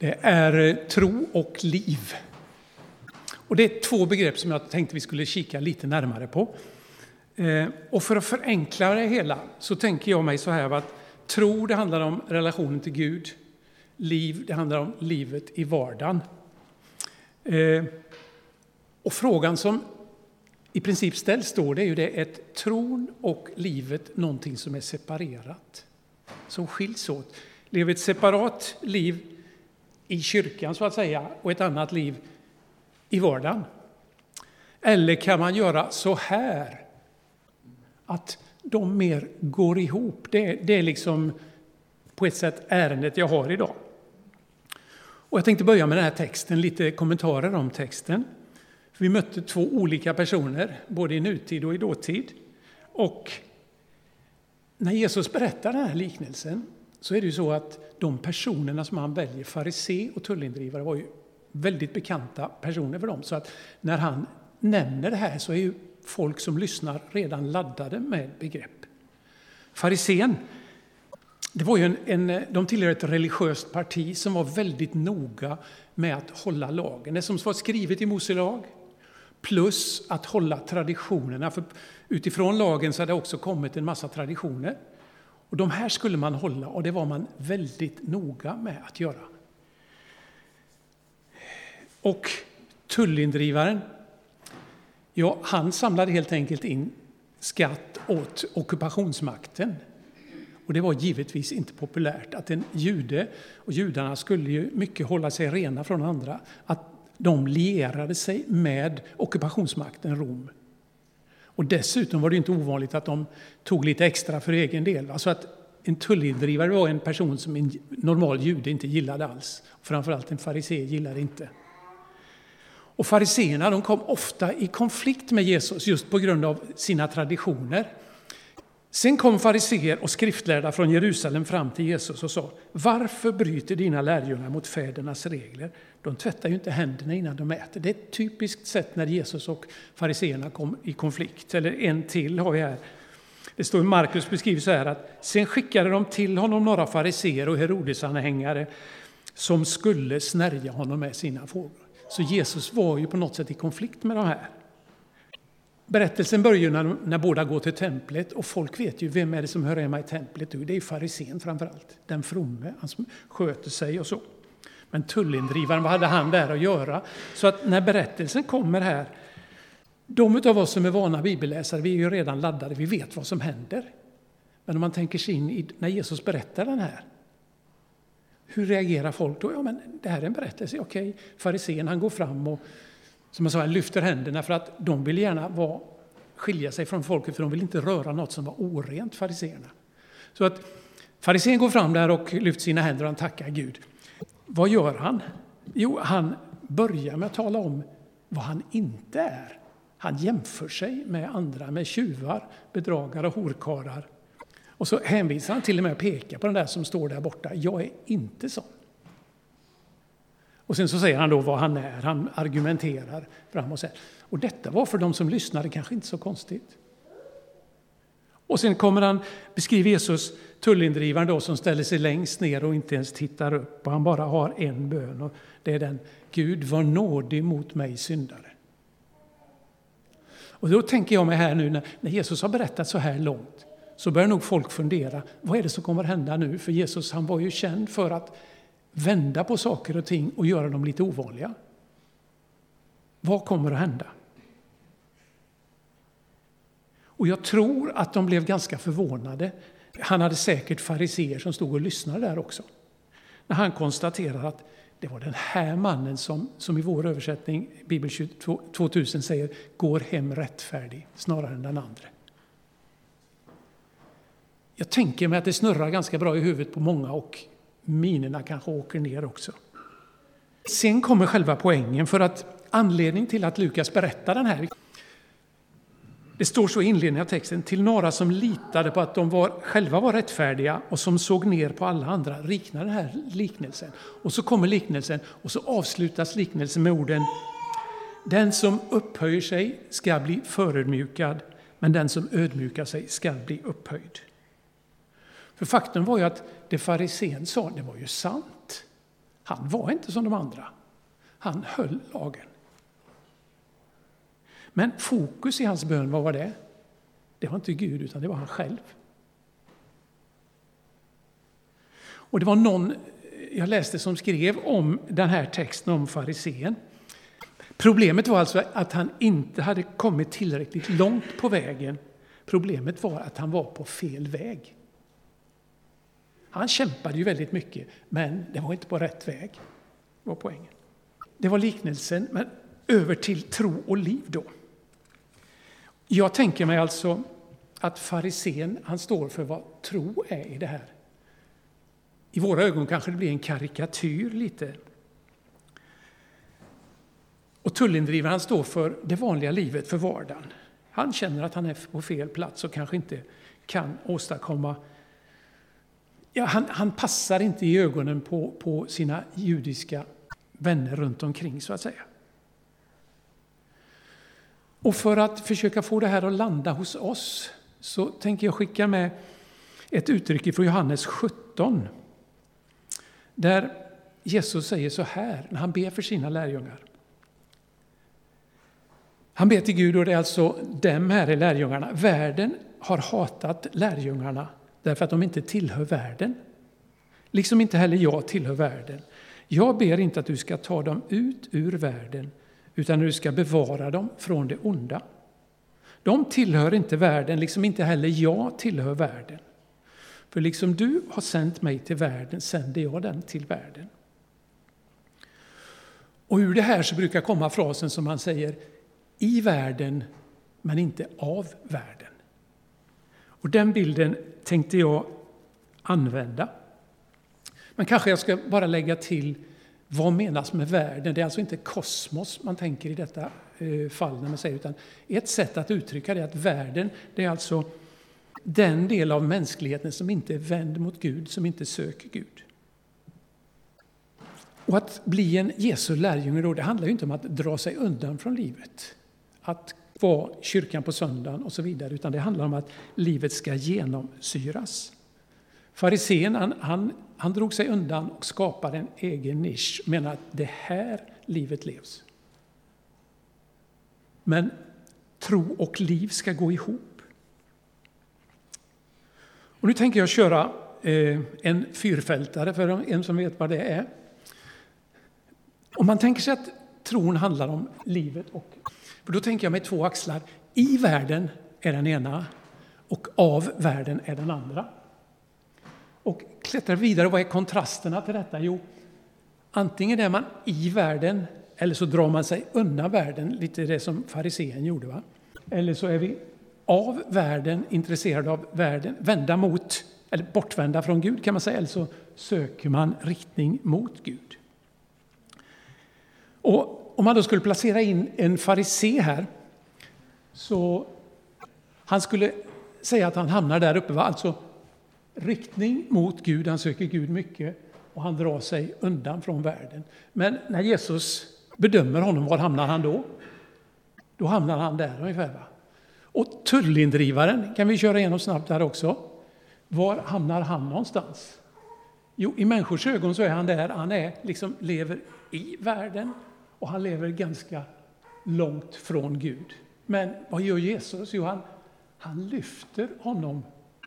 Det är eh, tro och liv. Och det är två begrepp som jag tänkte vi skulle kika lite närmare på. Eh, och för att förenkla det hela så tänker jag mig så här att tro det handlar om relationen till Gud. Liv det handlar om livet i vardagen. Eh, och frågan som i princip ställs då det är ju det, ett tron och livet någonting som är separerat? Som skiljs åt? Lever ett separat liv i kyrkan så att säga och ett annat liv i vardagen? Eller kan man göra så här? Att de mer går ihop. Det, det är liksom på ett sätt ärendet jag har idag. Och jag tänkte börja med den här texten, lite kommentarer om texten. Vi mötte två olika personer, både i nutid och i dåtid. Och när Jesus berättar den här liknelsen så är det ju så att de personerna som han väljer, farisé och tullindrivare, var ju väldigt bekanta personer för dem. Så att när han nämner det här så är ju folk som lyssnar redan laddade med begrepp. Farisén, det var ju en, en, de tillhör ett religiöst parti som var väldigt noga med att hålla lagen. Det som var skrivet i Mose lag, plus att hålla traditionerna. För utifrån lagen så hade det också kommit en massa traditioner. Och de här skulle man hålla och det var man väldigt noga med att göra. Och tullindrivaren, ja, han samlade helt enkelt in skatt åt ockupationsmakten. Och det var givetvis inte populärt att en jude, och judarna skulle ju mycket hålla sig rena från andra, att de lierade sig med ockupationsmakten Rom. Och dessutom var det inte ovanligt att de tog lite extra för egen del. Alltså att en tullindrivare var en person som en normal jude inte gillade alls. Framförallt en farisé gillade inte. Och fariseerna kom ofta i konflikt med Jesus just på grund av sina traditioner. Sen kom fariseer och skriftlärda från Jerusalem fram till Jesus och sa Varför bryter dina lärjungar mot fädernas regler? De tvättar ju inte händerna innan de äter. Det är ett typiskt sätt när Jesus och fariseerna kom i konflikt. Eller en till har vi här. Det står i Markus beskriver så här att sen skickade de till honom några fariseer och Herodesanhängare som skulle snärja honom med sina frågor. Så Jesus var ju på något sätt i konflikt med de här. Berättelsen börjar när, när båda går till templet och folk vet ju vem är det som hör hemma i templet. Det är farisén framför allt, den fromme, han som sköter sig och så. Men tullindrivaren, vad hade han där att göra? Så att när berättelsen kommer här, de av oss som är vana bibelläsare, vi är ju redan laddade, vi vet vad som händer. Men om man tänker sig in i när Jesus berättar den här, hur reagerar folk då? Ja, men det här är en berättelse, okej, farisén han går fram och som jag sa, lyfter händerna för att de vill gärna vara, skilja sig från folket för de vill inte röra något som var orent, fariséerna. Så att farisén går fram där och lyfter sina händer och han tackar Gud. Vad gör han? Jo, han börjar med att tala om vad han inte är. Han jämför sig med andra, med tjuvar, bedragare och horkarlar. Och så hänvisar han till och med och pekar på den där som står där borta. Jag är inte sån. Och sen så säger han då vad han är, han argumenterar fram och sen. Och detta var för de som lyssnade kanske inte så konstigt. Och sen kommer han, beskriver Jesus tullindrivaren då som ställer sig längst ner och inte ens tittar upp. Och han bara har en bön och det är den Gud var nådig mot mig syndare. Och då tänker jag mig här nu när, när Jesus har berättat så här långt så börjar nog folk fundera, vad är det som kommer hända nu? För Jesus han var ju känd för att vända på saker och ting och göra dem lite ovanliga. Vad kommer att hända? Och jag tror att de blev ganska förvånade. Han hade säkert fariseer som stod och lyssnade där också. När han konstaterar att det var den här mannen som, som i vår översättning, Bibel 2000, säger går hem rättfärdig snarare än den andra. Jag tänker mig att det snurrar ganska bra i huvudet på många och minerna kanske åker ner också. Sen kommer själva poängen, för att anledningen till att Lukas berättar den här det står så i inledningen av texten, till några som litade på att de var, själva var rättfärdiga och som såg ner på alla andra, liknar den här liknelsen. Och så kommer liknelsen och så avslutas liknelsen med orden Den som upphöjer sig ska bli förödmjukad, men den som ödmjukar sig ska bli upphöjd. För faktum var ju att det farisén sa, det var ju sant. Han var inte som de andra. Han höll lagen. Men fokus i hans bön, vad var det? Det var inte Gud, utan det var han själv. Och det var någon eh, jag läste som skrev om den här texten om farisén. Problemet var alltså att han inte hade kommit tillräckligt långt på vägen. Problemet var att han var på fel väg. Han kämpade ju väldigt mycket, men det var inte på rätt väg. var poängen. Det var liknelsen, men över till tro och liv då. Jag tänker mig alltså att farisén, han står för vad tro är i det här. I våra ögon kanske det blir en karikatyr lite. Och tullindrivaren står för det vanliga livet, för vardagen. Han känner att han är på fel plats och kanske inte kan åstadkomma... Ja, han, han passar inte i ögonen på, på sina judiska vänner runt omkring, så att säga. Och för att försöka få det här att landa hos oss så tänker jag skicka med ett uttryck från Johannes 17. Där Jesus säger så här när han ber för sina lärjungar. Han ber till Gud, och det är alltså dem här är lärjungarna. Världen har hatat lärjungarna därför att de inte tillhör världen. Liksom inte heller jag tillhör världen. Jag ber inte att du ska ta dem ut ur världen, utan att du ska bevara dem från det onda. De tillhör inte världen, liksom inte heller jag tillhör världen. För liksom du har sänt mig till världen sänder jag den till världen. Och ur det här så brukar komma frasen som man säger i världen, men inte av världen. Och den bilden tänkte jag använda. Men kanske jag ska bara lägga till vad menas med världen? Det är alltså inte kosmos man tänker i detta eh, fall när man säger, utan ett sätt att uttrycka det är att världen, det är alltså den del av mänskligheten som inte är vänd mot Gud, som inte söker Gud. Och att bli en Jesu lärjunge då, det handlar ju inte om att dra sig undan från livet, att vara kyrkan på söndagen och så vidare, utan det handlar om att livet ska genomsyras. Farisén han, han, han drog sig undan och skapade en egen nisch, menar att det här livet levs. Men tro och liv ska gå ihop. Och nu tänker jag köra eh, en fyrfältare för en som vet vad det är. Om man tänker sig att tron handlar om livet, och, för då tänker jag mig två axlar. I världen är den ena och av världen är den andra. Och klättrar vidare, vad är kontrasterna till detta? Jo, antingen är man i världen eller så drar man sig undan världen, lite det som farisén gjorde. Va? Eller så är vi av världen, intresserade av världen, vända mot, eller bortvända från Gud kan man säga, eller så söker man riktning mot Gud. Och om man då skulle placera in en farisé här, så han skulle säga att han hamnar där uppe, va? alltså riktning mot Gud, han söker Gud mycket och han drar sig undan från världen. Men när Jesus bedömer honom, var hamnar han då? Då hamnar han där ungefär. Va? Och tullindrivaren kan vi köra igenom snabbt här också. Var hamnar han någonstans? Jo, i människors ögon så är han där, han är, liksom, lever i världen och han lever ganska långt från Gud. Men vad gör Jesus? Jo, han, han lyfter honom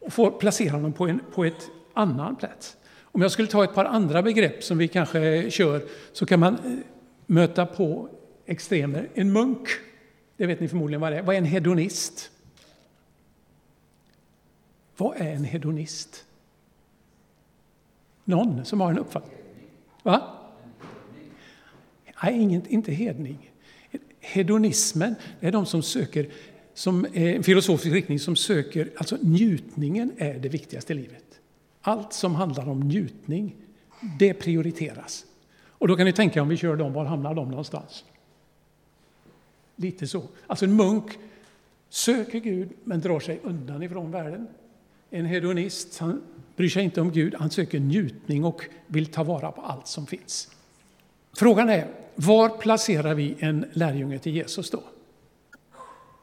och får placera honom på, en, på ett annan plats. Om jag skulle ta ett par andra begrepp som vi kanske kör så kan man eh, möta på extremer. En munk det vet ni förmodligen vad det är. Vad är en hedonist? Vad är en hedonist? Någon som har en uppfattning? Va? Nej, inget, inte hedning. Hedonismen är de som söker, som eh, en filosofisk riktning som söker, alltså njutningen är det viktigaste i livet. Allt som handlar om njutning, det prioriteras. Och då kan ni tänka om vi kör dem, var hamnar de någonstans? Lite så. Alltså en munk söker Gud men drar sig undan ifrån världen. En hedonist han bryr sig inte om Gud, han söker njutning och vill ta vara på allt som finns. Frågan är, var placerar vi en lärjunge till Jesus då?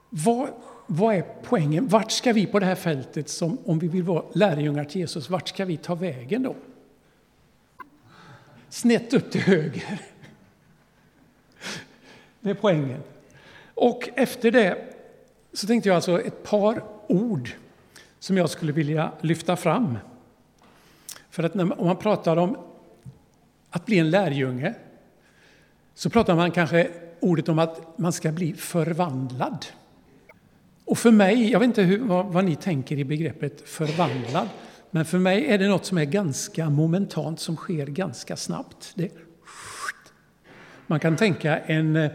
Vad, vad är poängen? Vart ska vi på det här fältet, som, om vi vill vara lärjungar till Jesus, vart ska vi ta vägen då? snett upp till höger. Det är poängen. Och efter det så tänkte jag alltså ett par ord som jag skulle vilja lyfta fram. För att när, om man pratar om att bli en lärjunge så pratar man kanske ordet om att man ska bli förvandlad. Och för mig, jag vet inte hur, vad, vad, ni tänker i begreppet förvandlad, men för mig är det något som är ganska momentant, som sker ganska snabbt. Det, man kan tänka en eh,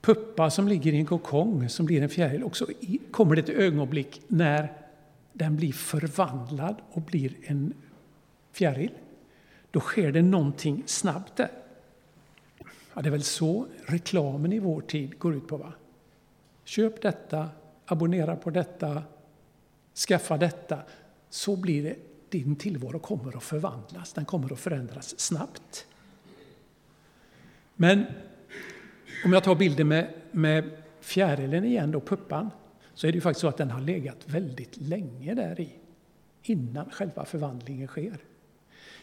puppa som ligger i en kokong som blir en fjäril och så kommer det ett ögonblick när den blir förvandlad och blir en fjäril. Då sker det någonting snabbt där. Ja, det är väl så reklamen i vår tid går ut på. va? Köp detta, abonnera på detta, skaffa detta. Så blir det. Din tillvaro kommer att förvandlas, den kommer att förändras snabbt. Men om jag tar bilden med, med fjärilen igen, då, puppan, så är det ju faktiskt så att den har legat väldigt länge där i, innan själva förvandlingen sker.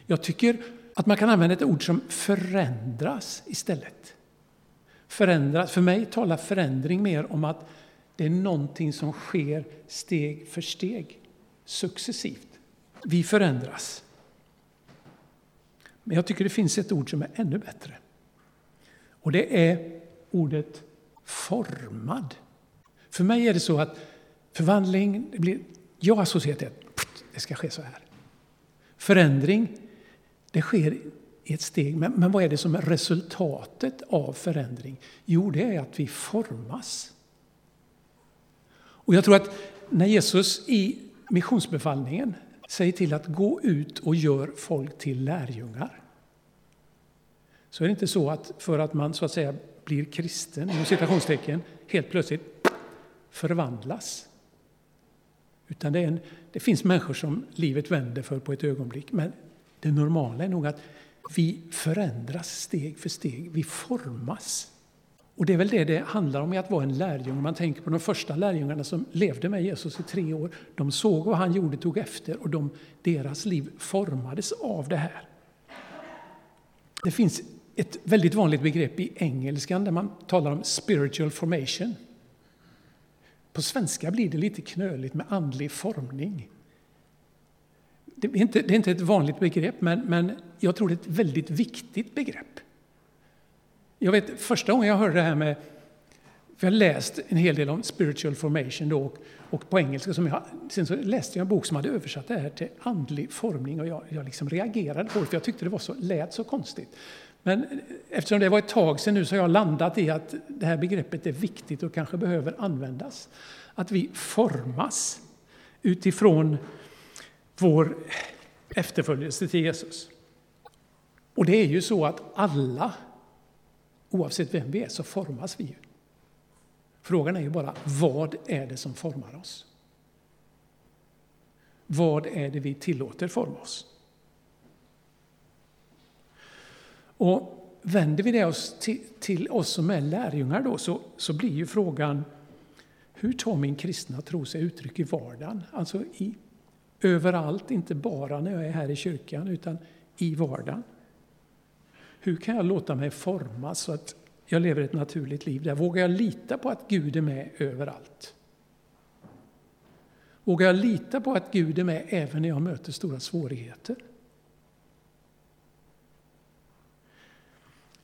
Jag tycker att man kan använda ett ord som förändras istället. Förändras. För mig talar förändring mer om att det är någonting som sker steg för steg, successivt. Vi förändras. Men jag tycker det finns ett ord som är ännu bättre. Och det är ordet formad. För mig är det så att förvandling, det blir, jag associerar till att det ska ske så här. Förändring, det sker i ett steg. Men, men vad är det som är resultatet av förändring? Jo, det är att vi formas. Och jag tror att när Jesus i missionsbefallningen säger till att gå ut och gör folk till lärjungar. Så är det inte så att för att man så att säga blir kristen, inom citationstecken, helt plötsligt förvandlas. Utan det, en, det, finns människor som livet vänder för på ett ögonblick. Men det normala är nog att vi förändras steg för steg, vi formas. Och det är väl det det handlar om i att vara en lärjunge. Man tänker på de första lärjungarna som levde med Jesus i tre år. De såg vad han gjorde, tog efter och de, deras liv formades av det här. Det finns ett väldigt vanligt begrepp i engelskan där man talar om spiritual formation. På svenska blir det lite knöligt med andlig formning. Det är inte, det är inte ett vanligt begrepp, men, men jag tror det är ett väldigt viktigt begrepp. Jag vet första gången jag hörde det här med för jag har läst en hel del om spiritual formation då, och, och på engelska. Som jag, sen så läste jag en bok som hade översatt det här till andlig formning och jag, jag liksom reagerade på det för jag tyckte det var så, lät så konstigt. Men eftersom det var ett tag sedan nu så har jag landat i att det här begreppet är viktigt och kanske behöver användas. Att vi formas utifrån vår efterföljelse till Jesus. Och det är ju så att alla, oavsett vem vi är, så formas vi ju. Frågan är ju bara, vad är det som formar oss? Vad är det vi tillåter forma oss? Och vänder vi det oss till, till oss som är lärjungar då, så, så blir ju frågan hur tar min kristna tro sig uttryck i vardagen? Alltså i, överallt, inte bara när jag är här i kyrkan, utan i vardagen. Hur kan jag låta mig formas så att jag lever ett naturligt liv där? Vågar jag lita på att Gud är med överallt? Vågar jag lita på att Gud är med även när jag möter stora svårigheter?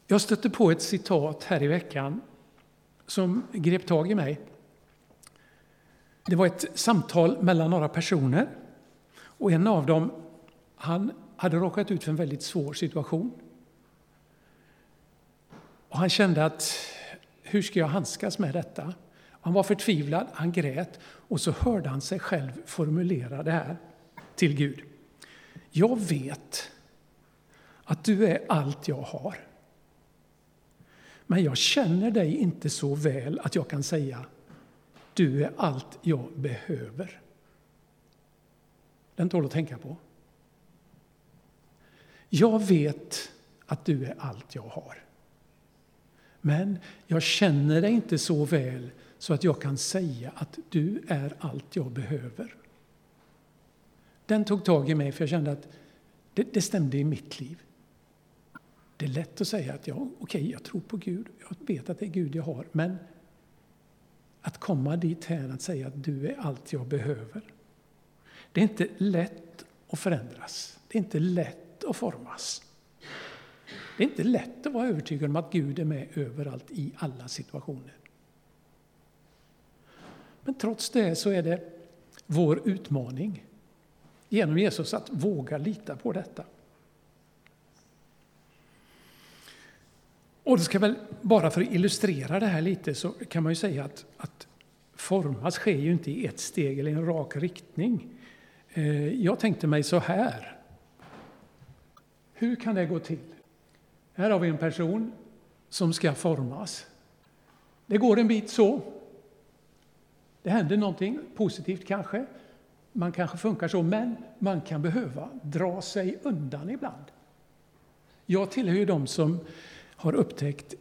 Jag stötte på ett citat här i veckan som grep tag i mig. Det var ett samtal mellan några personer och en av dem han hade råkat ut för en väldigt svår situation. Och han kände att hur ska jag handskas med detta? Han var förtvivlad, han grät och så hörde han sig själv formulera det här till Gud. Jag vet att du är allt jag har. Men jag känner dig inte så väl att jag kan säga du är allt jag behöver. Den tål att tänka på. Jag vet att du är allt jag har. Men jag känner dig inte så väl så att jag kan säga att du är allt jag behöver. Den tog tag i mig för jag kände att det, det stämde i mitt liv. Det är lätt att säga att ja, okej, okay, jag tror på Gud, jag vet att det är Gud jag har, men att komma dit här att säga att du är allt jag behöver. Det är inte lätt att förändras. Det är inte lätt att formas. Det är inte lätt att vara övertygad om att Gud är med överallt i alla situationer. Men trots det så är det vår utmaning genom Jesus att våga lita på detta. Och det ska väl, bara för att illustrera det här lite så kan man ju säga att, att formas sker ju inte i ett steg eller i en rak riktning. Eh, jag tänkte mig så här. Hur kan det gå till? Här har vi en person som ska formas. Det går en bit så. Det händer någonting positivt kanske. Man kanske funkar så, men man kan behöva dra sig undan ibland. Jag tillhör ju de som har upptäckt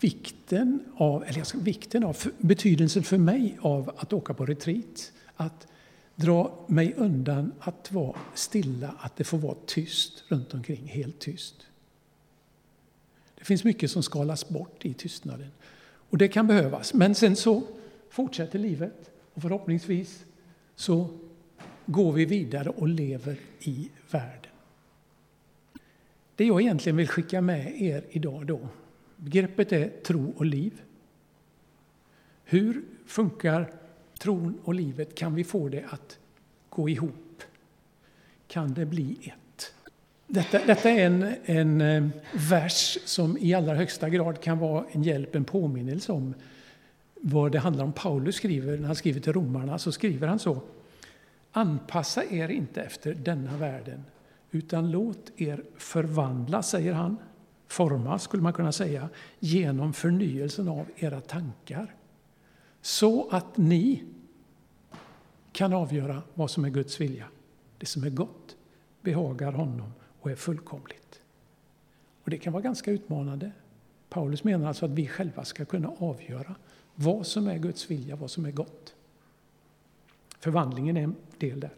vikten av, eller vikten av, betydelsen för mig av att åka på retreat. Att dra mig undan, att vara stilla, att det får vara tyst runt omkring, helt tyst. Det finns mycket som skalas bort i tystnaden. Och det kan behövas. Men sen så fortsätter livet och förhoppningsvis så går vi vidare och lever i världen. Det jag egentligen vill skicka med er idag då, begreppet är tro och liv. Hur funkar tron och livet? Kan vi få det att gå ihop? Kan det bli ett? Detta, detta är en, en eh, vers som i allra högsta grad kan vara en hjälp, en påminnelse om vad det handlar om. Paulus skriver, när han skriver till romarna, så skriver han så. Anpassa er inte efter denna världen, utan låt er förvandla, säger han, forma skulle man kunna säga, genom förnyelsen av era tankar. Så att ni kan avgöra vad som är Guds vilja. Det som är gott behagar honom och är fullkomligt. Och Det kan vara ganska utmanande. Paulus menar alltså att vi själva ska kunna avgöra vad som är Guds vilja, vad som är gott. Förvandlingen är en del där.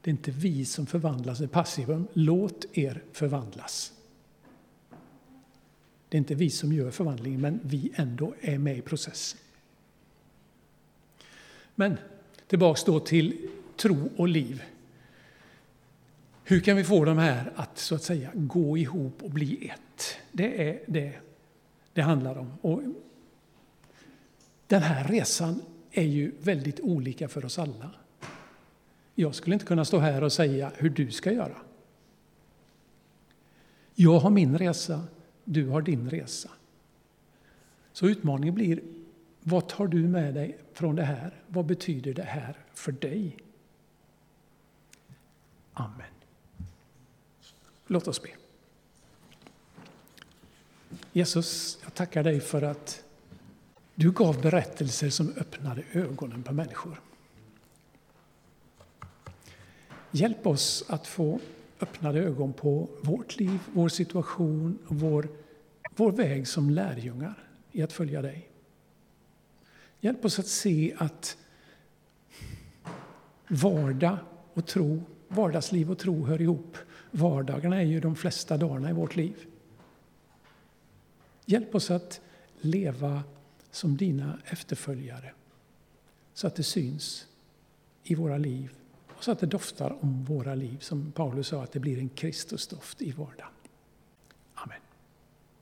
Det är inte vi som förvandlas i passivum. Låt er förvandlas. Det är inte vi som gör förvandlingen, men vi ändå är med i processen. Men tillbaks då till tro och liv. Hur kan vi få de här att så att säga gå ihop och bli ett? Det är det det handlar om. Och den här resan är ju väldigt olika för oss alla. Jag skulle inte kunna stå här och säga hur du ska göra. Jag har min resa, du har din resa. Så utmaningen blir, vad tar du med dig från det här? Vad betyder det här för dig? Amen. Låt oss be. Jesus, jag tackar dig för att du gav berättelser som öppnade ögonen på människor. Hjälp oss att få öppnade ögon på vårt liv, vår situation och vår, vår väg som lärjungar i att följa dig. Hjälp oss att se att vardag och tro, vardagsliv och tro hör ihop. Vardagarna är ju de flesta dagarna i vårt liv. Hjälp oss att leva som dina efterföljare så att det syns i våra liv och så att det doftar om våra liv. Som Paulus sa, att det blir en Kristusdoft i vardagen.